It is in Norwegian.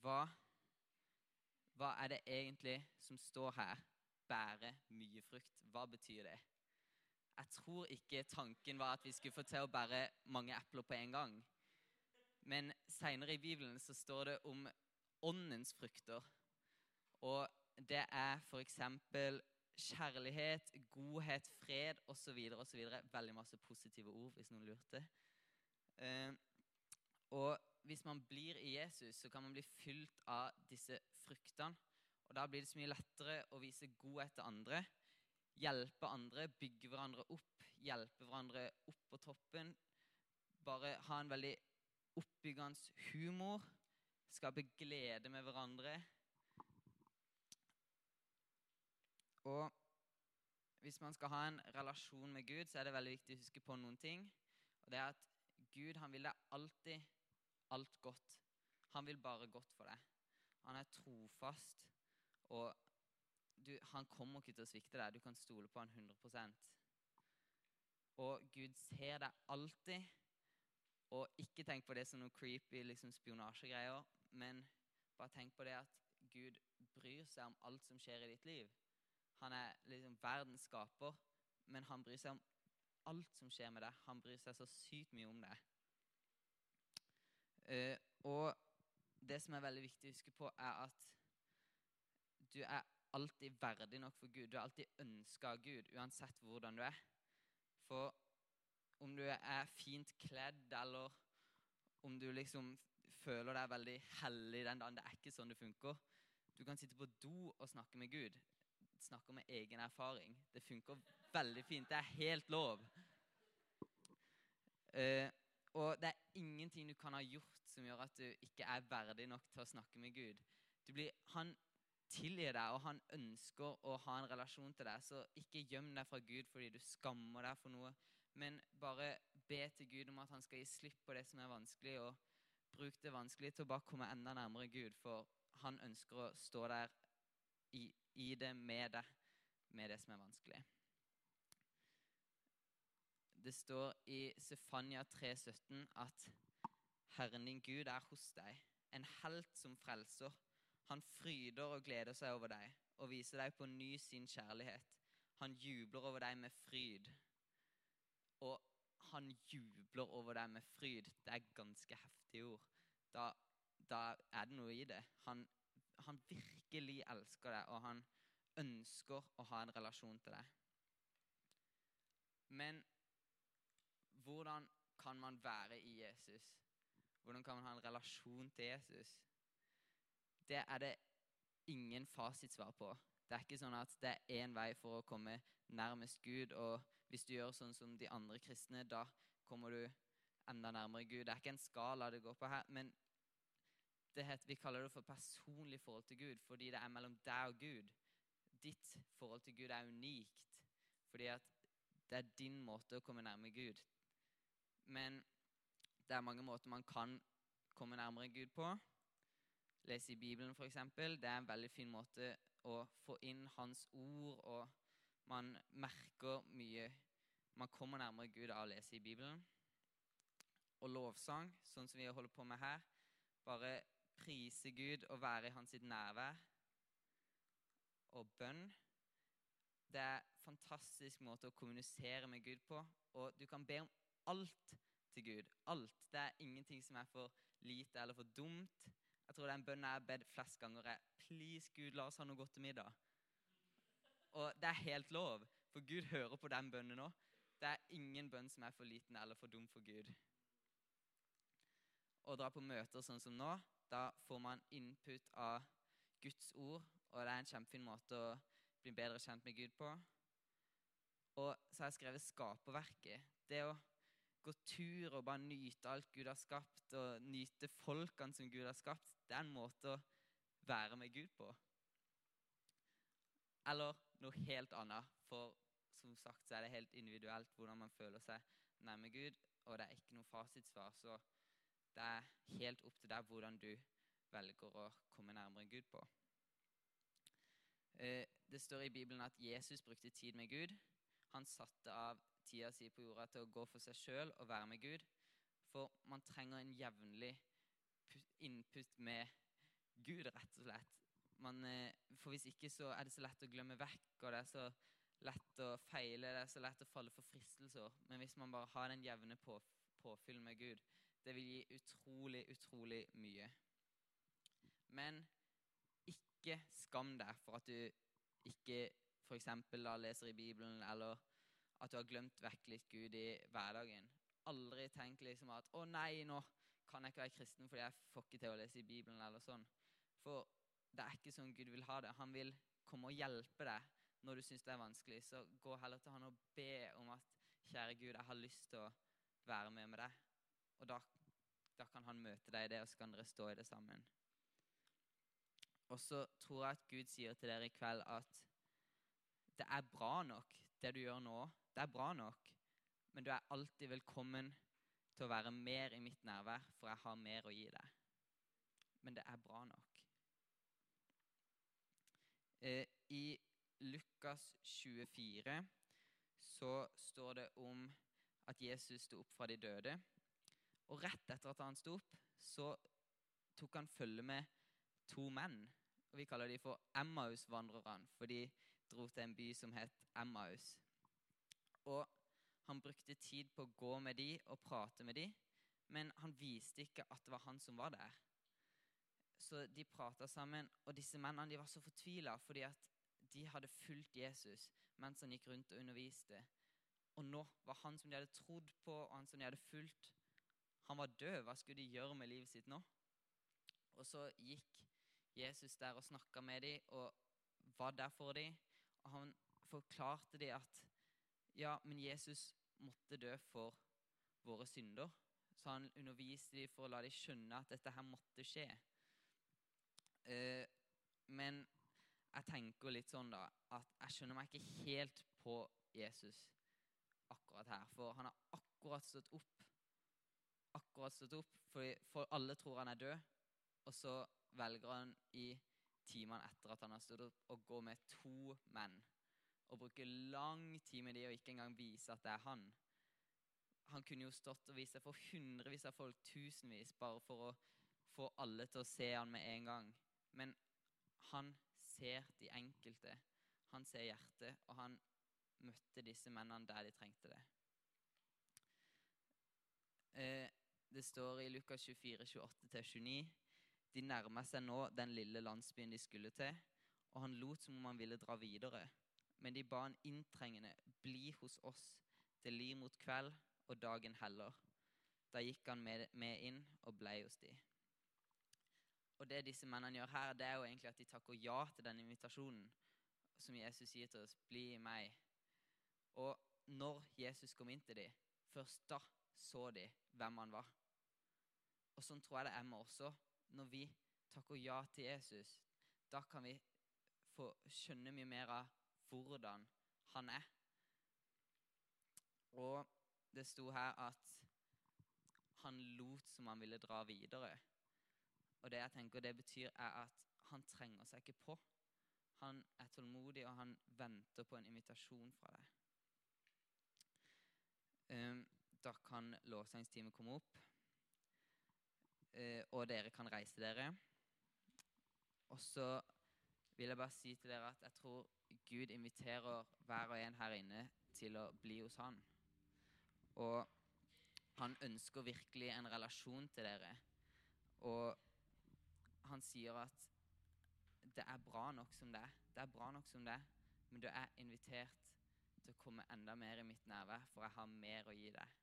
hva, hva er det egentlig som står her? Bære mye frukt. Hva betyr det? Jeg tror ikke tanken var at vi skulle få til å bære mange epler på en gang. Men seinere i Bibelen så står det om åndens frukter. Og det er f.eks. kjærlighet, godhet, fred osv. osv. Veldig masse positive ord, hvis noen lurte. Eh, og hvis man blir i Jesus, så kan man bli fylt av disse fruktene. Og Da blir det så mye lettere å vise godhet til andre, hjelpe andre, bygge hverandre opp, hjelpe hverandre opp på toppen. Bare ha en veldig oppbyggende humor, skape glede med hverandre. Og hvis man skal ha en relasjon med Gud, så er det veldig viktig å huske på noen ting. Og det er at Gud han vil deg alltid alt godt. Han vil bare godt for deg. Han er trofast, og du, han kommer ikke til å svikte deg. Du kan stole på han 100% Og Gud ser deg alltid. Og ikke tenk på det som noe creepy liksom spionasjegreier, men bare tenk på det at Gud bryr seg om alt som skjer i ditt liv. Han er liksom verdens skaper, men han bryr seg om alt som skjer med deg. Han bryr seg så sykt mye om det. Uh, og det som er veldig viktig å huske på, er at du er alltid verdig nok for Gud. Du er alltid ønska av Gud, uansett hvordan du er. For om du er fint kledd, eller om du liksom føler deg veldig hellig den dagen Det er ikke sånn det funker. Du kan sitte på do og snakke med Gud. Snakke med egen erfaring. Det funker veldig fint. Det er helt lov. Uh, og det er ingenting du kan ha gjort som gjør at du ikke er verdig nok til å snakke med Gud. Blir, han tilgir deg, og han ønsker å ha en relasjon til deg. Så ikke gjem deg fra Gud fordi du skammer deg for noe, men bare be til Gud om at han skal gi slipp på det som er vanskelig, og bruk det vanskelig til å bare komme enda nærmere Gud, for han ønsker å stå der i, i det med deg, med det som er vanskelig. Det står i Sefania 3,17 at Herren din Gud er hos deg, en helt som frelser. Han fryder og gleder seg over deg og viser deg på ny sin kjærlighet. Han jubler over deg med fryd. Og han jubler over deg med fryd. Det er ganske heftige ord. Da, da er det noe i det. Han, han virkelig elsker deg, og han ønsker å ha en relasjon til deg. Men hvordan kan man være i Jesus? Hvordan kan man ha en relasjon til Jesus? Det er det ingen fasitsvar på. Det er ikke sånn at det er én vei for å komme nærmest Gud, og hvis du gjør sånn som de andre kristne, da kommer du enda nærmere Gud. Det er ikke en skala det går på her, men heter, vi kaller det for personlig forhold til Gud fordi det er mellom deg og Gud. Ditt forhold til Gud er unikt fordi at det er din måte å komme nærmere Gud. Men det er mange måter man kan komme nærmere Gud på. Lese i Bibelen, f.eks. Det er en veldig fin måte å få inn Hans ord, og man merker mye Man kommer nærmere Gud av å lese i Bibelen. Og lovsang, sånn som vi holder på med her. Bare prise Gud og være i hans nærvær. Og bønn. Det er en fantastisk måte å kommunisere med Gud på. Og du kan be om alt til Gud. Alt. Det er ingenting som er for lite eller for dumt. Jeg tror det er en bønn jeg har bedt flest ganger, er 'Please, Gud, la oss ha noe godt til middag'. Og det er helt lov, for Gud hører på den bønnen nå. Det er ingen bønn som er for liten eller for dum for Gud. Å dra på møter sånn som nå, da får man input av Guds ord, og det er en kjempefin måte å bli bedre kjent med Gud på. Og så har jeg skrevet skaperverket. Det å gå tur og bare nyte alt Gud har skapt, og nyte folkene som Gud har skapt, det er en måte å være med Gud på. Eller noe helt annet. For som sagt så er det helt individuelt hvordan man føler seg nærme Gud, og det er ikke noe fasitsvar. Så det er helt opp til deg hvordan du velger å komme nærmere Gud på. Eh, det står i Bibelen at Jesus brukte tid med Gud. Han satte av tida si på jorda til å gå for seg sjøl og være med Gud. For man trenger en jevnlig input med Gud, rett og slett. Man, eh, for hvis ikke så er det så lett å glemme vekk, og det er så lett å feile, det er så lett å falle for fristelser. Men hvis man bare har den jevne på, påfyll med Gud, det vil gi utrolig, utrolig mye. Men ikke skam deg for at du ikke f.eks. leser i Bibelen, eller at du har glemt vekk litt Gud i hverdagen. Aldri tenk liksom at 'Å nei, nå kan jeg ikke være kristen fordi jeg får ikke til å lese i Bibelen', eller sånn. For det er ikke sånn Gud vil ha det. Han vil komme og hjelpe deg når du syns det er vanskelig. Så gå heller til han og be om at 'Kjære Gud, jeg har lyst til å være med med deg'. Og da, da kan han møte deg i det, og så kan dere stå i det sammen. Og så tror jeg at Gud sier til dere i kveld at det er bra nok, det du gjør nå. Det er bra nok, men du er alltid velkommen til å være mer i mitt nærvær, for jeg har mer å gi deg. Men det er bra nok. Eh, I Lukas 24 så står det om at Jesus sto opp fra de døde. Og rett etter at han sto opp, så tok han følge med to menn. Og Vi kaller de for Emmaus-vandrerne, for de dro til en by som het Emmaus. Og han brukte tid på å gå med de og prate med de, men han viste ikke at det var han som var der. Så de prata sammen, og disse mennene var så fortvila fordi at de hadde fulgt Jesus mens han gikk rundt og underviste. Og nå var han som de hadde trodd på, og han som de hadde fulgt, han var død. Hva skulle de gjøre med livet sitt nå? Og så gikk Jesus der og snakka med dem og var der for dem. Han forklarte dem at ja, men Jesus måtte dø for våre synder. Så han underviste dem for å la dem skjønne at dette her måtte skje. Eh, men jeg tenker litt sånn da, at jeg skjønner meg ikke helt på Jesus akkurat her. For han har akkurat stått opp. Akkurat stått opp, for alle tror han er død. Og så velger han i timene etter at han har stått opp, å gå med to menn. Og bruke lang tid med de og ikke engang vise at det er han. Han kunne jo stått og vist seg for hundrevis av folk, tusenvis, bare for å få alle til å se han med en gang. Men han ser de enkelte. Han ser hjertet, og han møtte disse mennene der de trengte det. Eh, det står i Lukas 24, 28-29 De nærma seg nå den lille landsbyen de skulle til, og han lot som om han ville dra videre. Men de ba han inntrengende bli hos oss til liv mot kveld og dagen heller. Da gikk han med, med inn og ble hos de. Og det disse mennene gjør her, det er jo egentlig at de takker ja til den invitasjonen som Jesus sier til oss. Bli i meg. Og når Jesus kom inn til dem, først da så de hvem han var. Og sånn tror jeg det er med også. Når vi takker ja til Jesus, da kan vi få skjønne mye mer av hvordan han er. Og det sto her at han lot som han ville dra videre. Og det jeg tenker det betyr, er at han trenger seg ikke på. Han er tålmodig, og han venter på en invitasjon fra deg. Um, da kan lovsangsteamet komme opp, og dere kan reise dere. Og så vil jeg bare si til dere at jeg tror Gud inviterer hver og en her inne til å bli hos Han. Og han ønsker virkelig en relasjon til dere. Og han sier at det er bra nok som det er. Det er bra nok som det er, men du er invitert til å komme enda mer i mitt nærvær, for jeg har mer å gi deg.